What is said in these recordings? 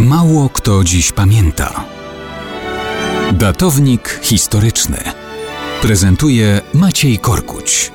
Mało kto dziś pamięta. Datownik historyczny prezentuje Maciej Korkuć.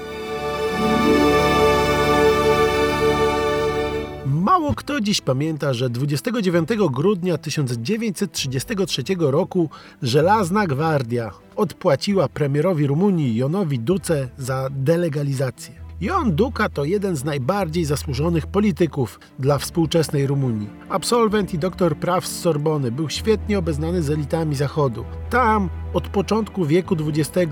Mało kto dziś pamięta, że 29 grudnia 1933 roku Żelazna Gwardia odpłaciła premierowi Rumunii Jonowi Duce za delegalizację. Jon Duka to jeden z najbardziej zasłużonych polityków dla współczesnej Rumunii. Absolwent i doktor praw z Sorbony, był świetnie obeznany z elitami Zachodu. Tam od początku wieku XX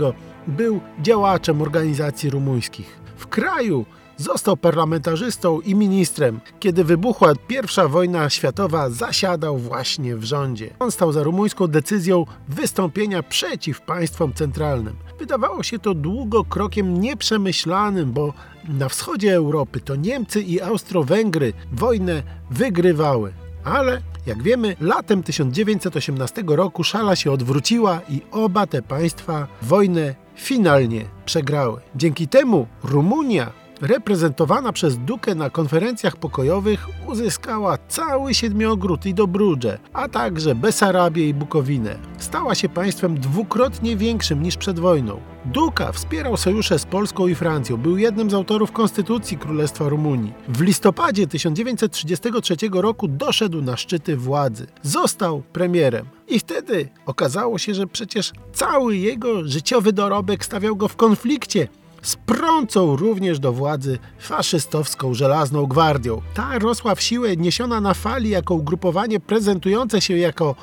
był działaczem organizacji rumuńskich. W kraju Został parlamentarzystą i ministrem. Kiedy wybuchła I wojna światowa, zasiadał właśnie w rządzie. On stał za rumuńską decyzją wystąpienia przeciw państwom centralnym. Wydawało się to długo krokiem nieprzemyślanym, bo na wschodzie Europy to Niemcy i Austro-Węgry wojnę wygrywały. Ale jak wiemy, latem 1918 roku szala się odwróciła i oba te państwa wojnę finalnie przegrały. Dzięki temu Rumunia reprezentowana przez Dukę na konferencjach pokojowych uzyskała cały Siedmiogród i Dobrudże, a także Besarabię i Bukowinę. Stała się państwem dwukrotnie większym niż przed wojną. Duka wspierał sojusze z Polską i Francją, był jednym z autorów Konstytucji Królestwa Rumunii. W listopadzie 1933 roku doszedł na szczyty władzy. Został premierem. I wtedy okazało się, że przecież cały jego życiowy dorobek stawiał go w konflikcie sprącą również do władzy faszystowską Żelazną Gwardią. Ta rosła w siłę niesiona na fali jako ugrupowanie prezentujące się jako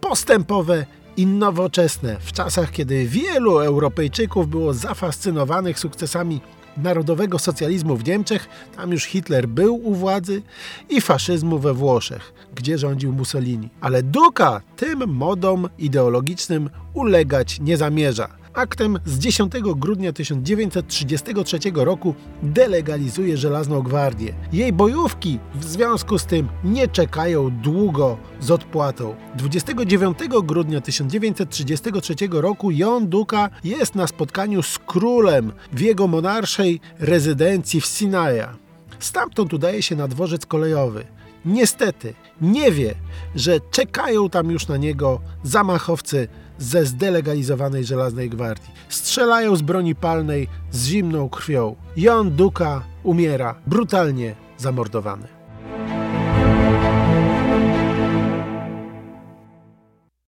postępowe i nowoczesne w czasach, kiedy wielu Europejczyków było zafascynowanych sukcesami narodowego socjalizmu w Niemczech, tam już Hitler był u władzy, i faszyzmu we Włoszech, gdzie rządził Mussolini. Ale Duka tym modom ideologicznym ulegać nie zamierza aktem z 10 grudnia 1933 roku delegalizuje Żelazną Gwardię. Jej bojówki w związku z tym nie czekają długo z odpłatą. 29 grudnia 1933 roku Jon Duka jest na spotkaniu z królem w jego monarszej rezydencji w Sinaja. Stamtąd udaje się na dworzec kolejowy. Niestety nie wie, że czekają tam już na niego zamachowcy ze zdelegalizowanej Żelaznej Gwardii. Strzelają z broni palnej z zimną krwią. Jon Duka umiera brutalnie zamordowany.